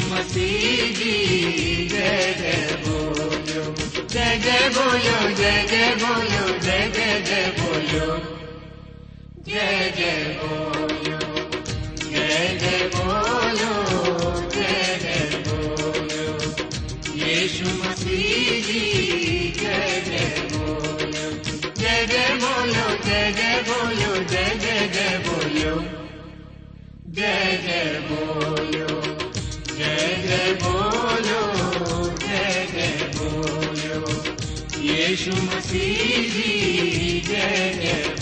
Şumatigi dede boyo Dede boyo, dede boyo, dede de boyo Dede boyo, dede boyo, dede boyo Yeşumatigi dede boyo Dede boyo, dede boyo, dede de boyo Dede boyo यीशु मसीह जी जय जय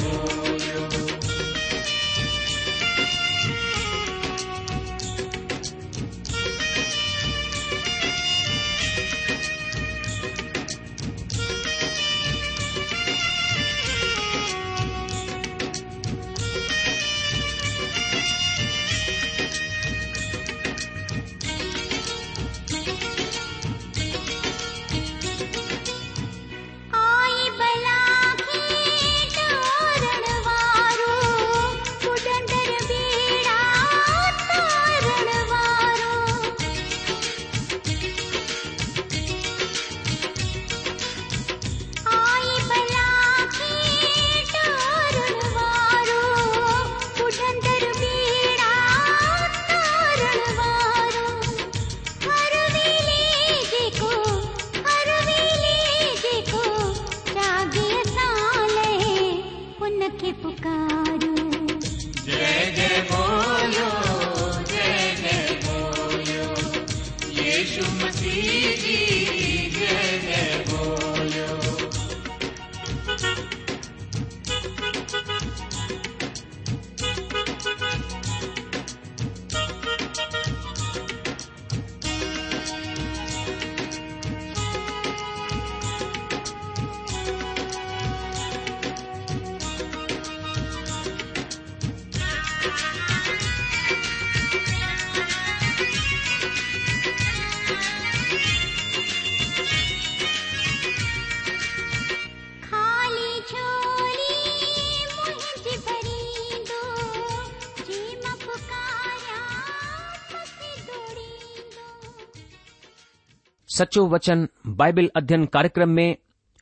सचो वचन Bible अध्ययन कार्यक्रम में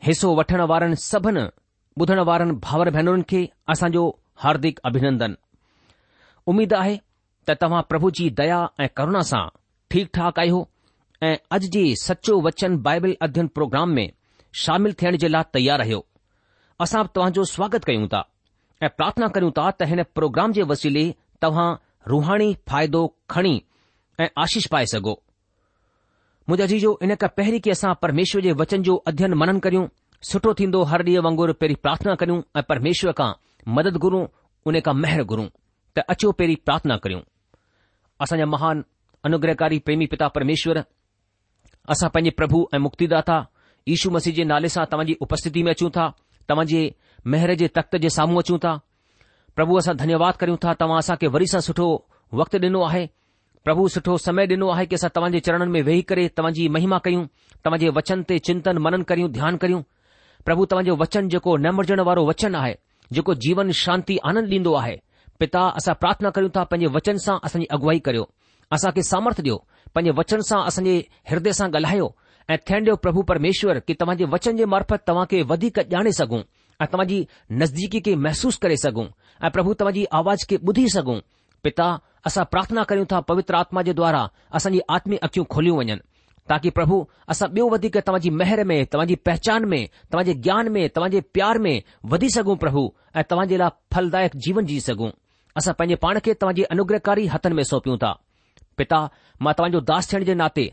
हिसो वठण वारनि सभिनी ॿुधण वारनि भावर भेनरुनि खे असांजो हार्दिक अभिनंदन उमीद आहे त तव्हां प्रभु जी दया ऐं करुणा सां ठीक ठाक आहियो ऐं अज जी सचो वचन बाइबिल अध्ययन प्रोग्राम में शामिल थियण जे लाइ तयार रहियो असां तव्हां जो स्वागत कयूं ता ऐं प्रार्थना कयूं ता त हिन प्रोग्राम जे वसीले तव्हां रूहाणी फ़ाइदो खणी ऐं आशीष पाए सघो मुंहिज अजीजो इन खां पहिरीं की असां परमेश्वर जे वचन जो अध्ययन मनन करियूं सुठो थींदो हर ॾींहुं वांगुरु पहिरीं प्रार्थना करियूं ऐं परमेश्वर खां मदद घुरूं उन खां महिर घुरूं त अचो पहिरीं प्रार्थना करियूं असांजा महान अनुग्रहकारी प्रेमी पिता परमेश्वर असां पंहिंजे प्रभु ऐं मुक्तिदाता यीशू मसीह जे नाले सां तव्हांजी उपस्थिति में अचूं था तव्हांजे महिर जे तख़्त जे साम्हूं अचूं था प्रभु असां धन्यवाद करियूं था तव्हां असांखे वरी सां सुठो वक़्तु ॾिनो आहे પ્રભુ સઠો સમય દિનુ આય કે સ તવંજી ચરણન મે વેહી કરે તવંજી મહિમા કયુ તવંજે વચન તે ચિંતન મનન કરીઉ ધ્યાન કરીઉ પ્રભુ તવંજો વચન જોકો ન મર્જણ વાળો વચન આહે જોકો જીવન શાંતિ આનંદ દિનદો આહે પિતા આસા પ્રાર્થના કર્યુ તા પજે વચન સા અસની અગવાઈ કર્યો આસા કે સામર્થ દિયો પજે વચન સા અસને હૃદય સા ગલહાયો એ થેંડો પ્રભુ પરમેશ્વર કે તવંજે વચન જે મારફત તવા કે વધી ક જાણે સગુ આ તવંજી નઝદીકી કે મહેસૂસ કરે સગુ આ પ્રભુ તવંજી આવાજ કે બુધી સગુ પિતા असां प्रार्थना करियूं था पवित्र आत्मा जे द्वारा असांजी आत्मी अखियूं खोलियूं वञनि ताकी प्रभु असां ॿियो वधीक तव्हांजी मेहर में तव्हांजी पहचान में तव्हांजे ज्ञान में तव्हांजे प्यार में वधी सघूं प्रभु ऐं तव्हांजे लाइ फलदायक जीवन जी सघूं असां पंहिंजे पाण खे तव्हांजे अनुग्रहकारी हथनि में सौंपियूं था पिता मां तव्हांजो दास थियण जे नाते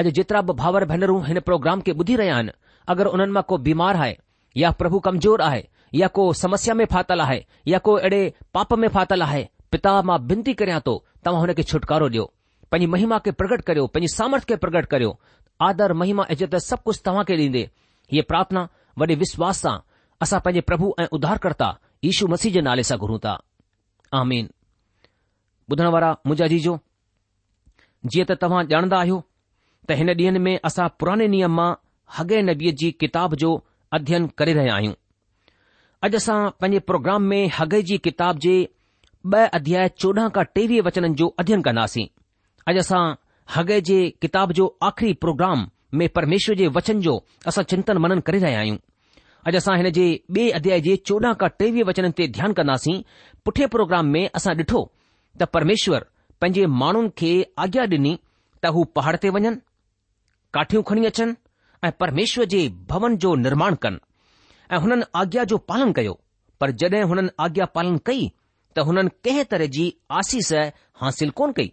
अॼु जेतिरा बि भाउर भेनरूं हिन प्रोग्राम खे ॿुधी रहिया आहिनि अगरि उन्हनि मां को बीमार आहे या प्रभु कमज़ोर आहे या को समस्या में फाथल आहे या को अहिड़े पाप में फाथल आहे पिता मां विनती करियां थो तव्हां हुन खे छुटकारो ॾियो पंहिंजी महिमा खे प्रगट करियो पंहिंजी सामर्थ खे प्रगट करियो आदर महिमा इज़त सभु कुझु तव्हां खे ॾींदे हीअ प्रार्थना वॾे विश्वास सां असां पंहिंजे प्रभु ऐं उधारकर्ता यीशू मसीह जे नाले सां घुरूं था आमीन ॿुधण वारा मुंहिंजा जीजो जीअं त तव्हां ॼाणंदा आहियो त हिन ॾींहनि में असां पुराने नियम मां हगे नबीअ जी किताब जो अध्यन करे रहिया आहियूं अॼु असां पंहिंजे प्रोग्राम में हगे जी किताब जे ॿ अध्याय चोॾहं खां टेवीह वचननि जो अध्ययन कंदासीं अॼु असां हगे जे किताब जो आख़िरी प्रोग्राम में परमेश्वर जे वचन जो असां चिंतन मनन करे रहिया आहियूं अॼु असां हिन जे ॿिए अध्याय जे चोॾहं खां टेवीह वचननि ते ध्यानु कंदासीं पुठे प्रोग्राम में असां ॾिठो त परमेश्वर पंहिंजे माण्हुनि खे आज्ञा ॾिनी त हू पहाड़ ते वञनि काठियूं खणी अचनि ऐं परमेश्वर जे भवन जो निर्माण कनि ऐं हुननि आज्ञा जो पालन कयो पर जॾहिं हुननि आज्ञा पालन कई त हुननि कंहिं तरह जी आसीस हासिल कोन कई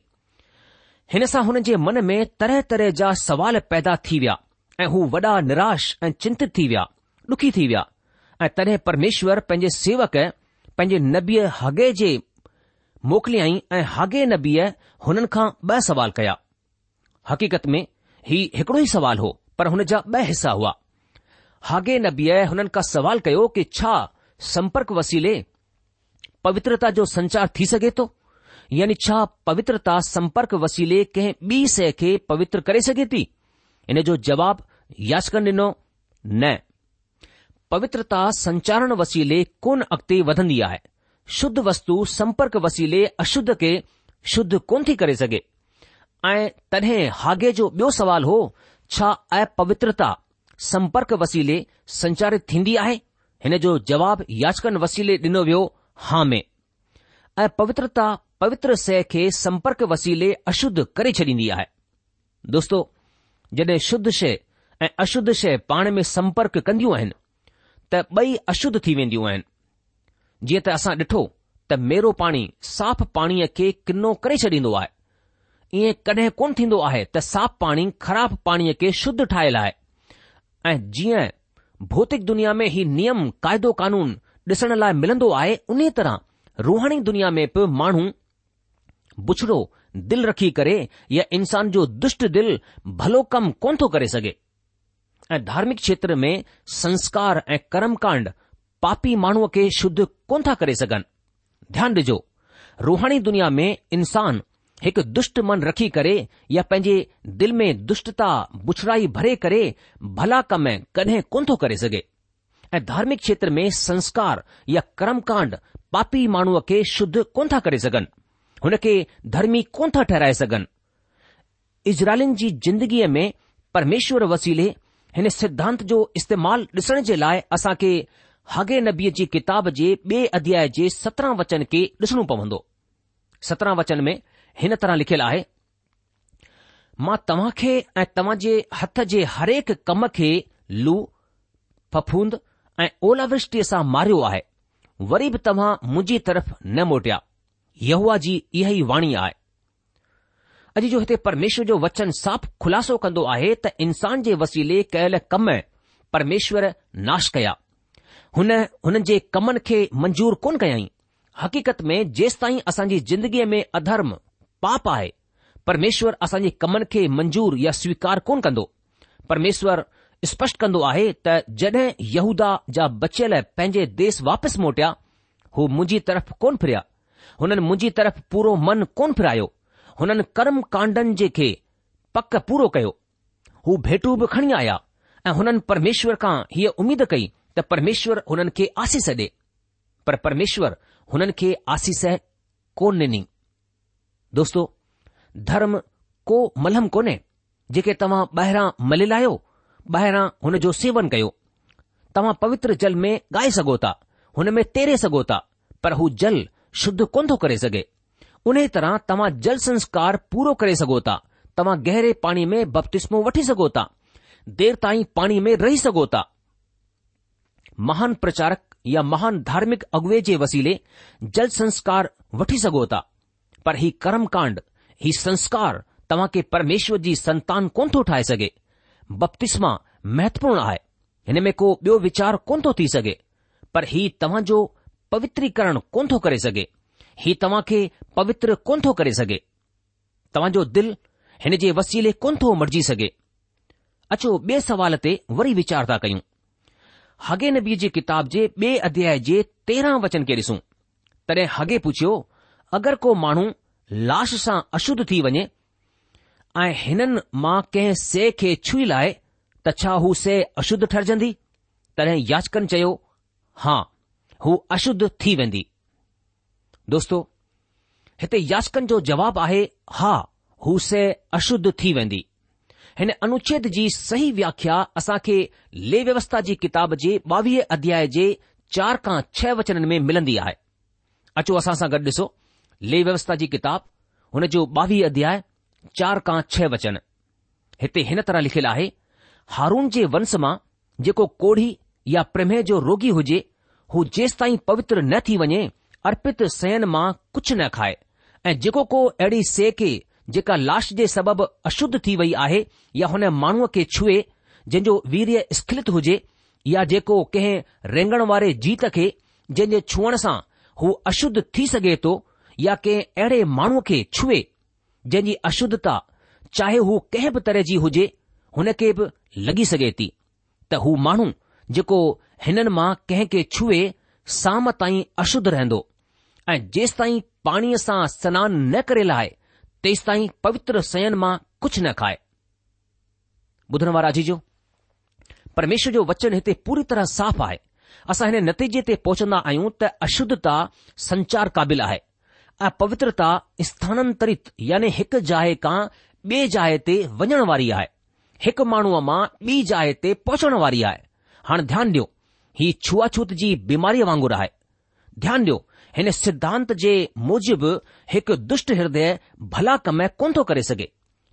हिन सां हुननि जे मन में तरह तरह जा सवाल पैदा थी विया ऐं हू वॾा निराश ऐं चिंतित थी विया ॾुखी थी विया ऐं तॾहिं परमेश्वर पंहिंजे सेवक पंहिंजे नबीअ हागे जे मोकिलियईं ऐं हागे नबीअ हुननि खां ब सवाल कया हकीक़त में ही हिकड़ो ई सवाल हो पर हुन जा ब॒ हिसा हुआ हागे नबीअ हुननि खां सवाल कयो कि छा संपर्क वसीले पवित्रता जो संचार थी सघे थो तो? यानी छा पवित्रता संपर्क वसीले कंहिं ॿी शइ खे पवित्र करे सघे थी इन जो जवाब याचकन ॾिनो न पवित्रता संचारण वसीले कोन अॻिते वधंदी आहे शुद्ध वस्तु संपर्क वसीले अशुद्ध खे शुद्ध कोन थी करे सघे ऐं तॾहिं हागे जो ॿियो सवाल हो छा अपवित्रता संपर्क वसीले संचारित थींदी आहे हिन जो जवाबु याचकन वसीले ॾिनो वियो हा में ऐं पवित्रता पवित्र शइ खे संपर्क वसीले अशुद्ध करे छॾींदी आहे दोस्तो जॾहिं शुद्ध शइ ऐं अशुद्ध शइ पाण में संपर्क कंदियूं आहिनि त ॿई अशुद्ध थी वेंदियूं आहिनि जीअं त असां ॾिठो त मेरो पाणी साफ़ पाणीअ खे किनो करे छॾींदो आहे ईअं कॾहिं कोन थींदो आहे त साफ़ पाणी ख़राब पाणीअ खे शुद्ध ठाहियलु आहे ऐं जीअं भौतिक दुनिया में हीउ नियम क़ाइदो कानून ॾिसण लाइ मिलंदो आहे उन तरह रूहाणी दुनिया में बि माण्हू बुछड़ो दिल रखी करे या इंसान जो दुष्ट दिल भलो कम कोन थो करे सघे ऐं धार्मिक क्षेत्र में संस्कार ऐं कर्मकांड पापी माण्हूअ खे शुद्ध कोन था करे सघनि ध्यानु ॾिजो रूहाणी दुनिया में इंसान हिकु दुष्ट मन रखी करे या पंहिंजे दिल में दुष्टता बुछड़ाई भरे करे भला कम कॾहिं कोन थो करे सघे ऐं धार्मिक क्षेत्र में संस्कार या कर्मकांड पापी माण्हूअ खे शुद्ध कोन था करे सघनि हुन खे धर्मी कोन था ठहिराए सघनि इज़राइलिन जी जिंदगीअ में परमेश्वर वसीले हिन सिद्धांत जो इस्तेमालु ॾिसण जे लाइ असां खे हगे नबीअ जी किताब जे ॿिए अध्याय जे सत्रहं वचन खे ॾिसणो पवंदो सत्रहं वचन में हिन तरह लिखियलु आहे मां तव्हां खे ऐं तव्हां जे हथ जे हरेक कम खे लू फफूंद ऐं ओलावृष्टिअ सां मारियो आहे वरी बि तव्हां मुंहिंजी तरफ़ न मोटिया यहूआ जी इहा ई वाणी आहे अॼु जो हिते परमेश्वर जो वचन साफ़ ख़ुलासो कंदो आहे त इंसान जे वसीले कयल कम परमेश्वर नाश कया हुन हुननि जे कमनि खे मंज़ूर कोन कयाई हक़ीक़त में जेसि ताईं असांजी ज़िंदगीअ में अधर्म पाप आहे परमेश्वर असांजे कमनि खे मंजूर या स्वीकार कोन कंदो परमेश्वर स्पष्ट कंदो आहे त जड॒ यहूदा जा बचियल पंहिंजे देस वापसि मोटिया हू मुंहिंजी तरफ़ कोन फिरिया हुननि मुंहिंजी तरफ़ पूरो मन कोन फिरायो हुननि कर्म कांडनि जे खे पक पूरो कयो हू भेटू बि खणी आया ऐं हुननि परमेश्वर खां हीअ उमीद कई त परमेश्वर हुननि खे आसीस ॾे परमेश्वर हुननि खे आसीस कोन ॾिनी दोस्तो धर्म को मलहम कोन्हे जेके तव्हां ॿाहिरां मलियलायो ॿाहिरां हुन जो सेवन कयो तव्हां पवित्र जल में ॻाए सघो था हुन में तेरे सघो था पर हू जल शुद्ध कोन थो करे सघे उन तरह तव्हां जल संस्कार पूरो करे सघो था तव्हां गहरे पाणी में बपतिस्मो वठी सघो था देर ताईं पाणी में रही सघो था महान प्रचारक या महान धार्मिक अगुवे जे वसीले जल संस्कार वठी सघो था पर ही कर्मकांड ही संस्कार तव्हां खे परमेश्वर जी संतान कोन थो ठाहे सघे बपतिस्मा महत्वपूर्ण आहे हिन में को ॿियो वीचार कोन थो थी सघे पर ही तव्हां जो पवित्रीकरण कोन थो करे सघे ही तव्हां खे पवित्र कोन थो करे सघे तव्हां जो दिलि हिन जे वसीले कोन थो मटिजी सघे अचो ॿिए सवाल ते वरी वीचार था कयूं हगे नबी जी किताब जे ॿिए अध्याय जे तेरहं वचन खे ॾिसूं तॾहिं हगे पुछियो अगरि को माण्हू लाश सां अशुद्ध थी वञे ऐं हिननि मां कंहिं से खे छुई लाइ त छा हू से अशुद्ध ठरजंदी तॾहिं याचकनि चयो हा हू अशुद्ध थी वेंदी दोस्तो हिते याचकनि जो जवाबु आहे हा हू से अशुद्ध थी वेंदी हिन अनुच्छेद जी सही व्याख्या असां खे ले व्यवस्था जी किताब जे ॿावीह अध्याय जे चार खां छह वचननि में मिलंदी आहे अचो असां सां गॾु ॾिसो ले व्यवस्था जी किताब हुन जो ॿावीह अध्याय چار કાંચ છ વચન હતે હન તરહ લખલા હે હારુન જે વંસમાં જેકો કોઢી યા પ્રેમે જો રોગી હોજે હો જેસ તાહી પવિત્ર ન થી વણે અર્પિત સૈન માં કુછ ન ખાય એ જેકો કો એડી સેકે જકા લાશ જે સબબ અશુદ્ધ થી વઈ આહે યા હોને માણુ કે છુએ જન જો વીર્ય સ્ખલિત હોજે યા જેકો કહે રંગણવારે જીતકે જજે છુણ સા હો અશુદ્ધ થી સકે તો યા કે એડે માણુ કે છુએ जंहिं जी अशुद्धता चाहे उहो कंहिं बि तरह जी हुजे हुन खे बि लॻी सघे थी त हू माण्हू जेको हिननि मां कंहिंखे छुए साम ताईं अशुद्ध रहंदो ऐं जेस ताईं पाणीअ सां सनानु न करे लाहे तेंस पवित्र सयन मां कुझु न खाएजी परमेश्वर जो वचन हिते पूरी तरह साफ़ आहे असां हिन नतीजे ते पहुचंदा आहियूं त अशुद्धता संचार काबिल आहे ऐं पवित्रता स्थानांतरित यानी हिकु जाइ खां ॿिए जाइ ते वञण वारी आहे हिकु माण्हूअ मां ॿी जाइ ते पहुचण वारी आहे हाणे ध्यानु ॾियो ही छुआछूत जी बीमारीअ वांगुरु आहे ध्यानु ॾियो हिन सिद्धांत जे मूजिबि हिकु दुष्ट हृदय भला कम कोन थो करे सघे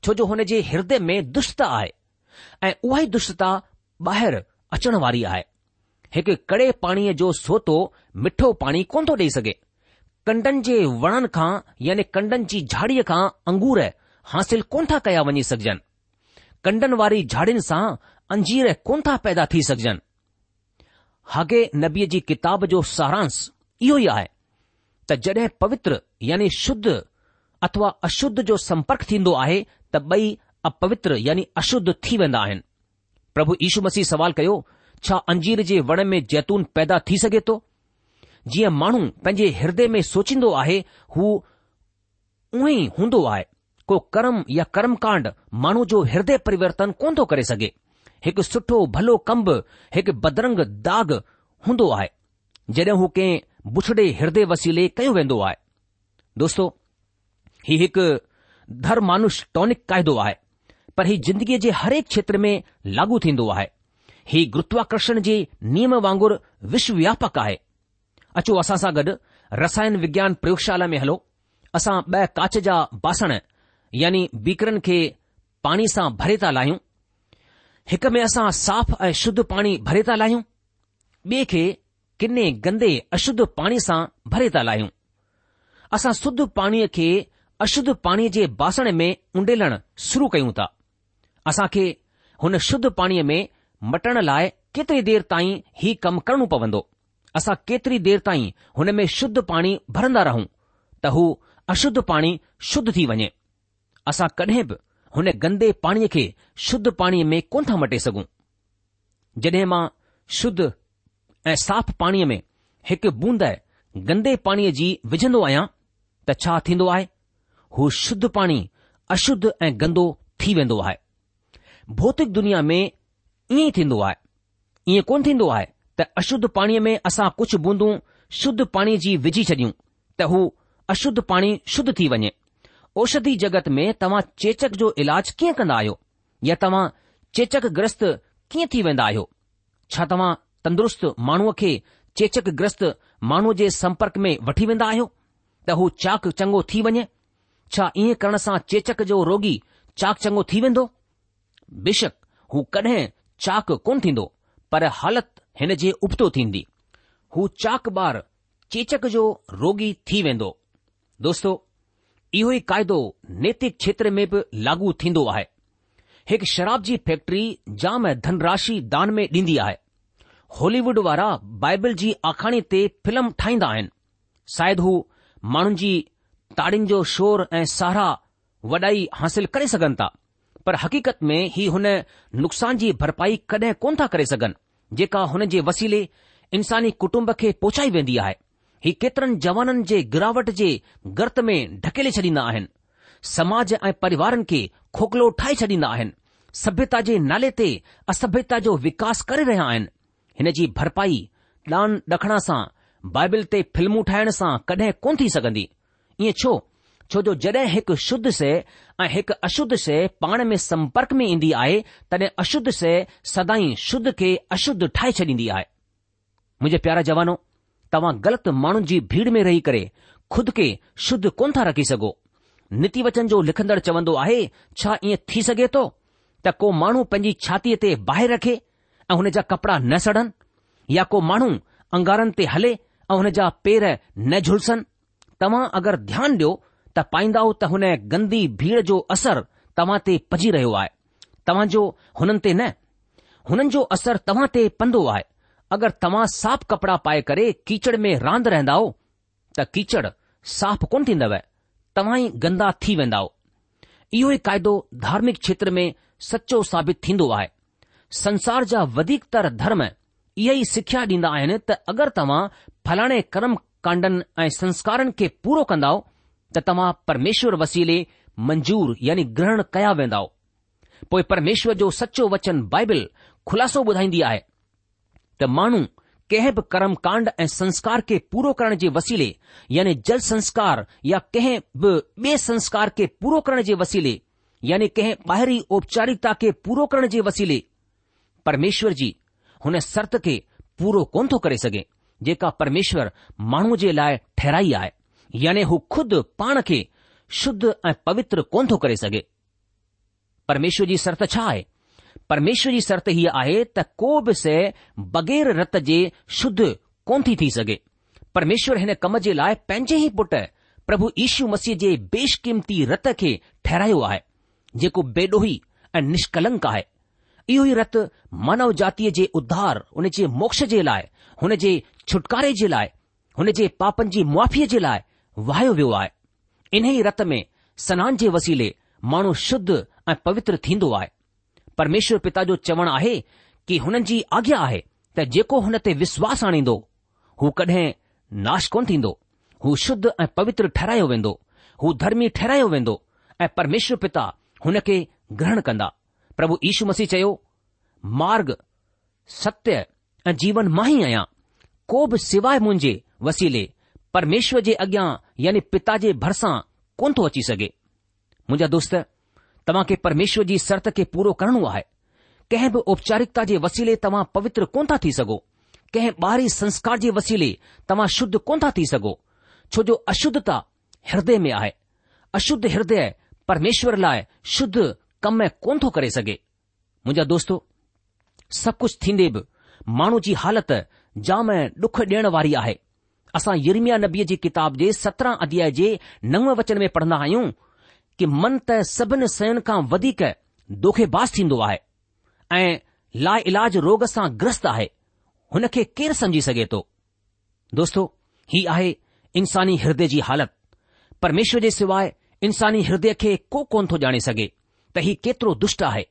छो जो हुन जे हृदय में दुष्टता आहे ऐं उहा ई दुष्टता ॿाहिरि अचण वारी आहे हिकु कड़े पाणीअ जो सोतो मिठो पाणी कोन थो ॾेई सघे कंडन जे वणनि खां यानी कंडनि जी झाड़ीअ खां अंगूर हासिल कोन था कया वञी सघजनि कंडन वारी झाड़ियुनि सां अंजीर कोन था पैदा थी सघजनि हागे नबीअ जी किताब जो सारांस इहो ई आहे त जड॒ पवित्र यानी शुद्ध अथवा अशुद्ध जो संपर्क थींदो आहे त बई अपवित्र यानी अशुद्ध थी वेंदा आहिनि प्रभु ईशु मसीह सवाल कयो छा अंजीर जे वण में जैतून पैदा थी सघे थो जीअं माण्हू पंहिंजे ह्रदय में सोचींदो आहे हू उ ई हूंदो आहे को कर्म या कर्मकांड माण्हू जो हिदय परिवर्तन कोन थो करे सघे हिकु सुठो भलो कम्ब हिकु बदरंग दाग हूंदो आहे जड॒हिं हू कंहिं बुछड़े हिदय वसीले कयो वेंदो आहे दोस्तो ही हिकु धर्मानुष टॉनिक क़ायदो आहे पर ही जिंदगीअ जे हरक क्षेत्र में लागू थींदो आहे ही गुरुवाकर्षण जे नियम वांगुरु विश्व आहे अचो असां सां गॾु रसायन विज्ञान प्रयोगशाला में हलो असां ॿ काच जा बासण यानी बीकरनि खे पाणी सां भरे था लाहियूं हिक में असां साफ़ ऐं शुद्ध पाणी भरे था लाहियूं ॿिए खे किने गंदे अशुद्ध पाणी सां भरे था लाहियूं असां शुद्ध पाणीअ खे अशुद्ध पाणीअ जे बासण में उंडेलण शुरू कयूं था असां खे हुन शुद्ध पाणीअ में मटण लाइ केतिरी देर ताईं हीउ कमु करणो पवंदो असां केतिरी देर ताईं हुन में शुद्ध पाणी भरंदा रहूं त हू अशुद्ध पाणी शुद्ध थी वञे असां कॾहिं बि हुन गंदे पाणीअ खे शुद्ध पाणीअ में कोन था मटे सघूं जॾहिं मां शुद्ध ऐं साफ़ पाणीअ में हिकु बूंद गंदे पाणीअ जी विझंदो आहियां त छा थींदो आहे हू शुद्ध पाणी अशुद्ध ऐं गंदो थी वेंदो आहे भौतिक दुनिया में ईअं ई थींदो आहे ईअं कोन थींदो आहे त अशुद्ध पाणीअ में असां कुझु बूंदूं शुद्ध पाणी जी विझी छॾियूं त हू अशुद्ध पाणी शुद्ध थी वञे औषधि जगत में तव्हां चेचक जो इलाज कीअं कंदा आहियो या तव्हां चेचक ग्रस्त कीअं थी वेंदा आहियो छा तव्हां तंदुरुस्त माण्हूअ खे चेचक ग्रस्त माण्हूअ जे संपर्क में वठी वेंदा आहियो त हू चाक चङो थी वञे छा ईअं करण सां चेचक जो रोगी चाक चङो थी वेंदो बेशक हू कॾहिं चाक कोन थींदो पर हालति हिन जे उबतो थींदी हू चाक ॿार चेचक जो रोगी थी वेंदो दोस्तो इहो ई क़ाइदो नैतिक क्षेत्र में बि लागू थींदो आहे हिकु शराब जी फैक्ट्री जाम धनराशि दान में ॾींदी आहे हॉलीवुड वारा बाइबल जी आखाणी ते फिल्म ठाहींदा आहिनि शायदि हू माण्हुनि जी ताड़ियुनि जो शोर ऐं सहारा वॾाई हासिल करे सघनि था पर हक़ीक़त में ही हुन नुक़सान जी भरपाई कॾहिं कोन था करे सघनि जेका हुन जे वसीले इंसानी कुटुंब खे पहुचाई वेंदी आहे ही केतिरनि जवाननि जे गिरावट जे गर्त में ढकेले छॾींदा आहिनि समाज ऐं परिवारनि खे खोखलो ठाहे छॾींदा आहिनि सभ्यता जे नाले ते असभ्यता जो विकास करे रहिया आहिनि हिन जी भरपाई डान ॾखण सां बाइबिल ते फिल्मूं ठाहिण सां कॾहिं कोन थी सघंदी ईअं छो छोजो जॾहिं हिकु शुद्ध शइ ऐं हिकु अशुद्ध शइ पाण में संपर्क में ईंदी आहे तॾहिं अशुद्ध शइ सदाई शुद्ध खे अशुद्ध ठाहे छॾींदी आहे मुंहिंजे प्यारा जवानो तव्हां ग़लति माण्हुनि जी भीड़ में रही करे खुद खे शुद्ध कोन था रखी सघो नीतिवचन जो लिखंदड़ चवंदो आहे छा ईअं थी सघे थो त को माण्हू पंहिंजी छातीअ ते बाहि रखे ऐं हुन जा कपड़ा न सड़नि या को माण्हू अंगारनि ते हले ऐं हुन जा पेर न झुलसनि तव्हां अगरि ध्यानु ॾियो त पाईंदव त हुन गंदी भीड़ जो असर तव्हां ते पजी रहियो आहे तव्हां जो हुननि ते न हुननि जो असर तव्हां ते पंदो आहे अगरि तव्हां साफ़ कपड़ा पाए करे कीचड़ में रांदि रहंदव त कीचड़ साफ़ कोन थींदव तव्हां ई गंदा थी वेंदा इहो ई क़ाइदो धार्मिक क्षेत्र में सचो साबित थींदो आहे संसार जा वधीकतर धर्म इहा ई सिख्या ॾींदा आहिनि त अगरि तव्हां फलाणे कर्म कांडनि ऐं संस्कारनि खे पूरो कंदव त तव्हां परमेश्वर वसीले मंजूर यानि ग्रहण कया वेंदा पोइ परमेश्वर जो सचो वचन बाइबिल ख़ुलासो ॿुधाईंदी आहे त माण्हू कंहिं बि कर्मकांड ऐं संस्कार खे पूरो करण जे वसीले यानी जल संस्कार या कंहिं बि ॿिए संस्कार खे पूरो करण जे वसीले यानी कंहिं ॿाहिरी औपचारिकता खे पूरो करण जे वसीले परमेश्वर जी हुन शर्त खे पूरो कोन थो करे सघे जेका परमेश्वर माण्हू जे लाइ ठहिराई आहे याने हू खुद पाण खे शुद्ध ऐं पवित्र कोन थो करे सघे परमेश्वर जी शर्त छा आहे परमेश्वर जी शर्त हीअ आहे त को बि सग़ैर रत जे शुद्ध कोन थी थी सघे परमेश्वर हिन कम जे लाइ पंहिंजे ई पुटु प्रभु यीशू मसीह जे बेशकीमती रत खे ठहिरायो आहे जेको बेडोही ऐं निष्कलंक आहे इहो ई रत मानव जातीअ जे उद्धार हुन जे मोक्ष जे लाइ हुन जे छुटकारे जे लाइ हुन जे पापनि जी मुआफ़ीअ जे लाइ वहायो वियो आहे इन ई रत में सनान जे वसीले माण्हू शुद्ध ऐं पवित्र थींदो आहे परमेश्वर पिता जो चवणु आहे की हुननि जी आज्ञा आहे त जेको हुन ते विश्वास आणींदो हू कॾहिं नाश कोन थींदो हू शुद्ध ऐं पवित्र ठहिरायो वेंदो हू धर्मी ठहिरायो वेंदो ऐं परमेश्वर पिता हुन खे ग्रहण कंदा प्रभु यीशू मसीह चयो मार्ग सत्य ऐं जीवन मां ई आहियां को बि सिवाए मुंहिंजे वसीले परमेश्वर जे अॻियां यानी पिता जे भरिसां कोन थो अची सघे मुंहिजा दोस्त तव्हां खे परमेश्वर जी शर्त खे पूरो करणो आहे कंहिं बि औपचारिकता जे वसीले तव्हां पवित्र कोन था थी सघो कंहिं ॿाहिरी संस्कार जे वसीले तव्हां शुद्ध कोन था थी सघो छो जो अशुद्धता ह्रदय में आहे अशुद्ध हिदय परमेश्वर लाइ शुद्ध कमु कोन थो करे सघे मुंहिंजा दोस्त सब कुझु थीन्दे बि माण्हू जी हालति जाम डुख ॾिण वारी आहे असां युर्मिया नबीअ जी किताब जे सत्रहं अध्याय जे नव वचन में पढ़ंदा आहियूं कि मन त सभिनी सयुनि खां वधीक दोखेबाज़ थींदो आहे ऐं ला इलाज रोग सां ग्रस्त आहे हुन खे केरु सम्झी सघे थो दोस्तो हीउ आहे इंसानी हिदय जी हालत परमेश्वर जे सवाइ इन्सानी हिदय खे को कोन थो ॼाणे सघे त हीउ केतिरो दुष्ट आहे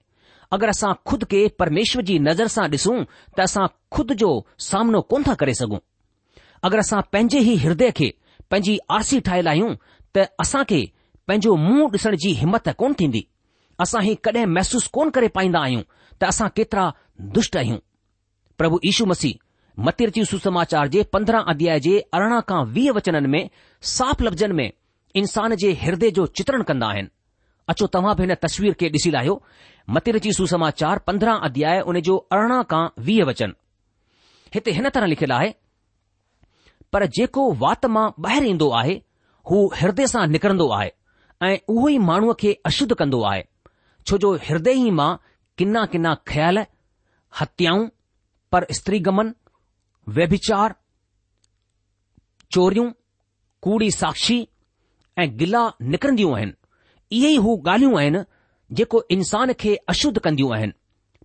अगरि असां खुद खे परमेश्वर जी नज़र सां ॾिसूं त असां खुद जो सामनो कोन था करे सघूं अगरि असां पंहिंजे ई हृदय खे पंहिंजी आरसी ठहियलु आहियूं त असां खे पंहिंजो मुंहुं ॾिसण जी हिमत कोन थींदी असां हीउ कॾहिं महसूसु कोन करे पाईंदा आहियूं त असां केतिरा दुष्ट आहियूं प्रभु यीशू मसीह मतिरची सुसमाचार जे पंद्रहं अध्याय जे अरिड़हं खां वीह वचननि में साफ़ लफ़्ज़नि में इंसान जे हृदय जो चित्रण कंदा आहिनि अचो तव्हां बि हिन तस्वीर खे ॾिसी लाहियो मतिरच सुसमाचार पंद्रहं अध्याय उन जो अरिड़हं खां वीह वचन हिते हिन तरह लिखियलु आहे पर जेको वात मां ॿाहिरि ईंदो आहे हू हृदय सां निकरंदो आहे ऐं उहो ई माण्हूअ खे अशुद्ध कंदो आहे छो जो हृदय ई मां किना किना ख्याल हत्याऊं पर स्त्रीगमन व्यभिचार चोरियूं कूड़ी साक्षी ऐं गिला निकिरंदियूं आहिनि इहे ई हू ॻाल्हियूं आहिनि जेको इंसान खे अशुद्ध कंदियूं आहिनि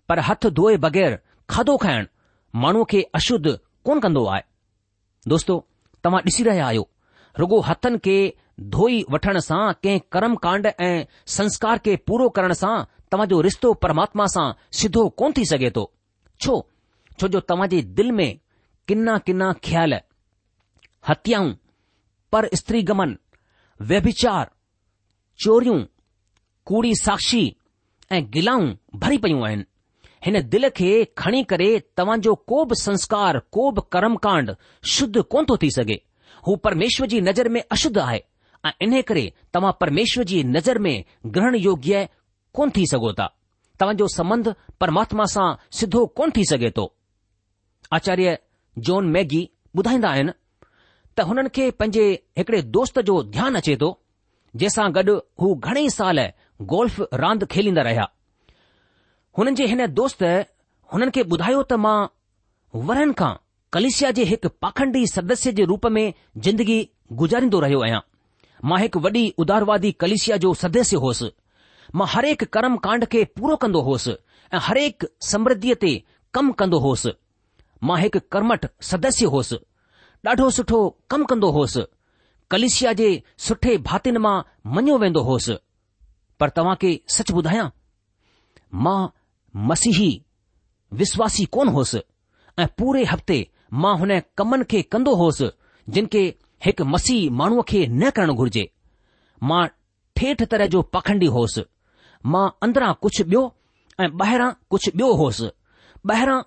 पर हथ धोए बगै़र खाधो खाइणु माण्हूअ खे अशुद्ध कोन कंदो आहे दोस्तो तव्हां ॾिसी रहिया आहियो रुगो हथनि खे धोई वठण सां कंहिं कर्म कांड ऐं संस्कार खे पूरो करण सां तव्हांजो रिश्तो परमात्मा सां सिधो कोन थी सघे थो छो जो तव्हां जे दिल में किना किन्ना ख्याल हत्याऊं पर स्त्रीगमन व्यविचार चोरियूं कूड़ी साक्षी ऐं गिलाऊं भरी पयूं आहिनि हिन दिल खे खणी करे तव्हांजो को बि संस्कार को बि कर्मकांड शुद्ध कोन थो थी सघे हू परमेश्वर जी नज़र में अशुद्ध आहे ऐं इन करे तव्हां परमेश्वर जी नज़र में ग्रहण योग्य कोन थी सघो था तव्हांजो संबंध परमात्मा सां सिधो कोन थी सघे थो आचार्य जोन मैगी ॿुधाईंदा आहिनि त हुननि खे पंहिंजे हिकड़े दोस्त जो ध्यानु अचे थो जंहिंसां गॾु हू घणेई साल गोल्फ रांदि खेलींदा रहिया हुननि जे हिन दोस्त हुननि खे ॿुधायो त मां वरनि खां कलिशिया जे हिकु पाखंडी सदस्य जे रूप में ज़िंदगी गुज़ारींदो रहियो आहियां मां हिकु वॾी उदारवादी कलिशिया जो सदस्य हुउसि मां हरेक कर्म कांड खे पूरो कंदो हुउसि ऐं हरेक समृद्धीअ ते कमु कंदो हुउसि मां हिकु कर्महठ सदस्य होसि ॾाढो सुठो कमु कंदो हुउसि कलिशिया जे सुठे भातिन मां मञियो वेंदो हुउसि पर तव्हां खे सच ॿुधायां मां मसीही विश्वासी कोन होसि ऐं पूरे हफ़्ते मां हुन कमनि खे कंदो होसि जिन खे हिकु मसीह माण्हूअ खे न करणु घुर्जे मां ठेठ तरह जो पखंडी होसि मां अंदरां कुझु ॿियो ऐं ॿाहिरां कुझु ॿियो होसि ॿाहिरां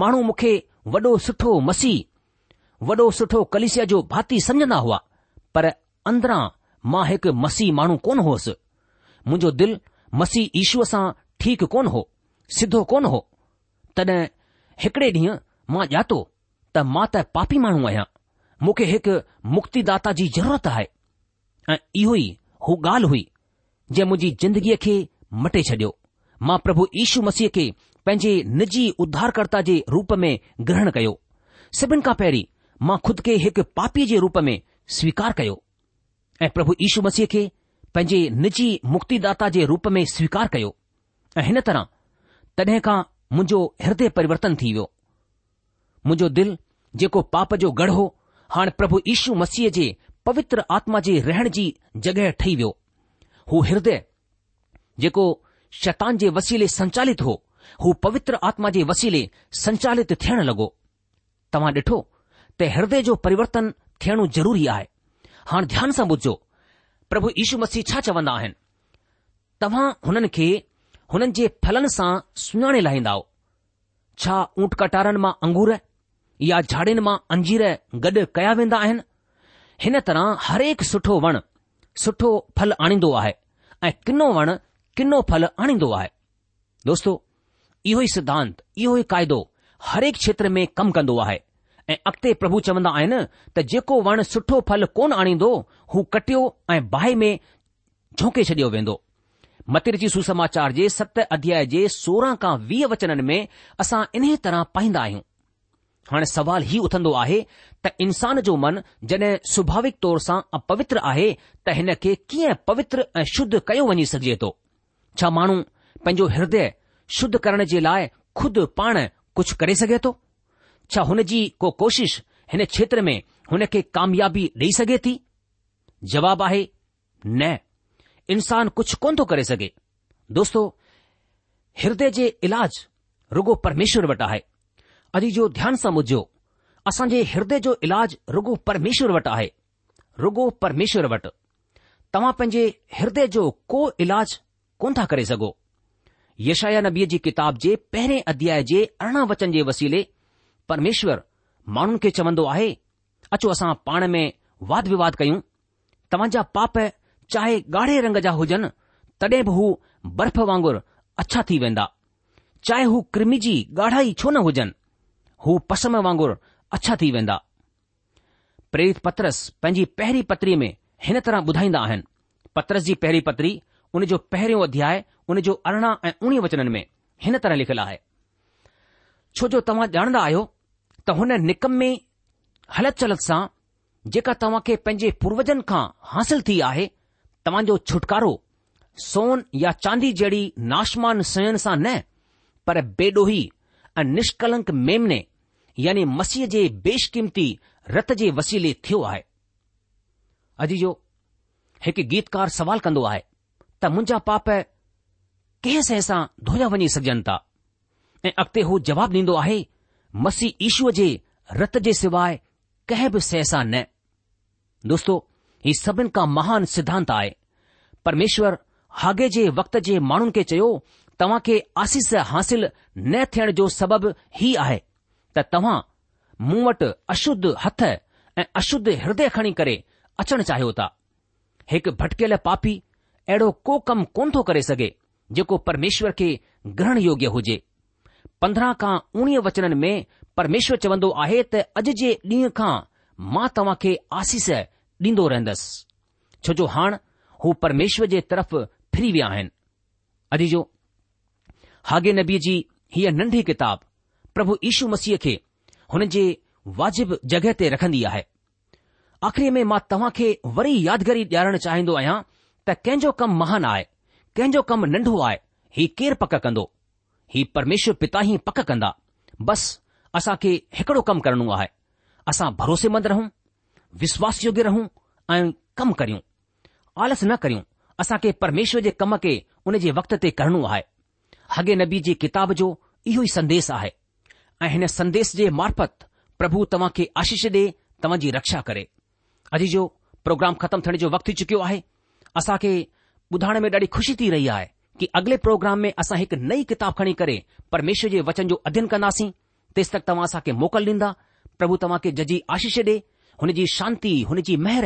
माण्हू मूंखे वॾो सुठो मसीह वॾो सुठो कलिसिया जो भाती समझंदा हुआ पर अंदरां मां हिकु मसीह माण्हू कोन होसि मुंहिंजो दिलि मसीह ईश्व सां ठीकु कोन हो सिधो कोन हो तॾहिं हिकड़े ॾींहुं मां ॼातो त मां त पापी माण्हू आहियां मूंखे हिकु मुक्तिदाता जी ज़रूरत आहे ऐं इहो ई हू ॻाल्हि हुई जे मुंहिंजी ज़िंदगीअ खे मटे छॾियो मां प्रभु यीशू मसीह खे पंहिंजे निजी उद्धारकर्ता जे रूप में ग्रहण कयो सभिनि खां पहिरीं मां खुद खे हिकु पापीअ जे रूप में स्वीकार कयो ऐं प्रभु यीशू मसीह खे पंहिंजे निजी मुक्तिदाता जे रूप में स्वीकार कयो ऐं हिन तरह तॾहिं खां मुंहिंजो हृदय परिवर्तन थी वियो मुंहिंजो दिल जेको पाप जो गढ़ हो हाणे प्रभु इशू मसीह जे पवित्र आत्मा जे रहण जी जॻहि ठही वियो हू हृदय जेको शतान जे वसीले संचालित हो हू पवित्र आत्मा जे वसीले संचालित थियण लॻो तव्हां ॾिठो त हृदय जो परिवर्तन थियणो ज़रूरी आहे हाणे ध्यान सां ॿुधो प्रभु यीशू मसीह छा चवंदा आहिनि तव्हां हुननि खे हुननि जे फलनि सां सुञाणे लाहींदा छा ऊंट कटारनि मां अंगूर या झाड़ियुनि मां अंजीर गॾु कया वेंदा आहिनि हिन तरह हरेक सुठो वण सुठो फल आणींदो आहे ऐं किनो वण किनो फल आणींदो आहे दोस्तो इहो ई सिद्धांत इहो ई क़ाइदो हरेक क्षेत्र में कमु कंदो आहे ऐं अॻिते प्रभु चवंदा आहिनि त जेको वण सुठो फल कोन आणींदो हू कटियो ऐं बाहि में झोके छॾियो वेंदो मतिर जी सुसमाचार जे सत अध्याय जे सोरहं खां वीह वचननि में असां इन तरह पाईंदा आहियूं हाणे सवाल ही उथंदो आहे त इंसान जो मन जॾहिं सुभाविक तौर सां अपवित्र आहे त हिन खे कीअं पवित्र ऐं शुद्ध कयो वञी सघिजे थो छा माण्हू पंहिंजो हृदय शुद्ध करण जे लाइ खुदि पाण कुझु करे सघे थो छा हुन जी को कोशिश हिन क्षेत्र में हुन खे कामयाबी ॾेई सघे थी जवाबु आहे न इंसान कुझु कोन थो करे सघे दोस्तो हिदय जे इलाज रुगो परमेश्वर वटि आहे अॼु जो ध्यानु समुझो असांजे हिदय जो इलाजु रुगो परमेश्वर वटि आहे रुगो परमेश्वर वटि तव्हां पंहिंजे हिदय जो को इलाजु कोन था करे सघो यशाया नबीअ जी किताब जे पहिरें अध्याय जे अरिड़हं वचन जे वसीले परमेश्वर माण्हुनि खे चवंदो आहे अचो असां पाण में वाद विवाद कयूं तव्हां पाप चाहे ॻाढ़े रंग जा हुजनि तॾहिं बि हू बर्फ़ वांगुरु अछा थी वेंदा चाहे हू जी ॻाढ़ाई छो न हुजनि हू पसम वांगुरु अछा थी वेंदा प्रेरित पत्रस पंहिंजी पहिरीं पत्रीअ में हिन तरह ॿुधाईंदा आहिनि पत्रस जी पहिरीं पत्री उन जो पहिरियों अध्याय उन जो अरिड़हं ऐं उणिवीह वचननि में हिन तरह लिखियलु आहे छो जो तव्हां ॼाणंदा आहियो त हुन निकम में हलत चलत सां जेका तव्हां खे पंहिंजे पूर्वजनि खां हासिल थी आहे तव्हांजो छुटकारो सोन या चांदी जहिड़ी नाशमान सुणनि सां न पर बेडोही ऐं निष्कलंक यानी मसीह जे बेशकीमती रत जे वसीले थियो आहे अॼु जो हिकु गीतकार सुवाल कंदो आहे त मुंहिंजा पाप कंहिं सए सां धोया वञी सघजनि था ऐं अॻिते उहो जवाबु ॾींदो आहे मसीह ईशूअ जे रत जे सवाइ कंहिं बि सां न दोस्तो هي سبن کا মহান સિદ્ધાંત આય પરમેશ્વર હાગેજે વખતજે માણન કે ચયો તવા કે આશીસ حاصل ન થણ જો સબબ હી આહે ત તવા મુવટ અશુદ્ધ હતે એ અશુદ્ધ હૃદય ઘણી કરે અચણ ચાહોતા એક ભટકેલે પાપી એડો કોકમ કોનતો કરે સકે જો કો પરમેશ્વર કે ગ્રહણ યોગ્ય હોજે 15 કા 19 વચનન મે પરમેશ્વર ચવંદો આહે ત અજજે દીખા મા તવા કે આશીસ ॾींदो रहंदसि छो जो हाणे हू परमेश्वर जे तरफ़ फिरी विया आहिनि अजी जो हागे नबी जी हीअ नंढी किताब प्रभु यीशू मसीह खे हुन जे वाजिब जॻहि ते रखंदी आहे आख़िरी में मां तव्हां खे वरी यादगिरी ॾियारणु चाहींदो आहियां त कंहिंजो कमु महान आहे कंहिंजो कमु नंढो आहे हीउ केरु पक कंदो ही परमेश्वर पिता पिताही पक कंदा बसि असांखे हिकिड़ो कमु करणो आहे असां भरोसेमंद रहूं विश्वास योग्य रहूं ऐं कमु करियूं आलस न करियूं असां खे परमेश्वर जे कम खे उन जे वक़्त ते करणो आहे हगे नबी जी किताब जो इहो ई संदेशु आहे ऐं हिन संदेश जे मार्फत प्रभु तव्हां खे आशीष ॾे तव्हां जी रक्षा करे अॼु जो प्रोग्राम ख़तमु थियण जो वक़्तु थी चुकियो आहे असां खे ॿुधाइण में ॾाढी खु़शी थी रही आहे की अॻिले प्रोग्राम में असां हिकु नई किताब खणी करे परमेश्वर जे वचन जो अध्ययन कंदासीं तेसि तक तव्हां असांखे मोकल ॾींदा प्रभु तव्हां खे जजी आशीष ॾे शांती, शांति जी मेहर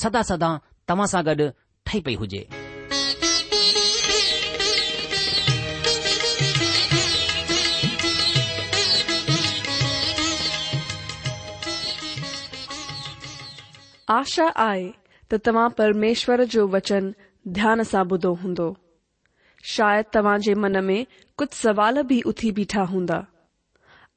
सदा सदा तव्हां सां गॾु ठही पई हुजे आशा आहे त तव्हां परमेश्वर जो वचन ध्यान सां ॿुधो हूंदो शायदि तव्हां जे मन में कुझु सवाल बि उथी बीठा हूंदा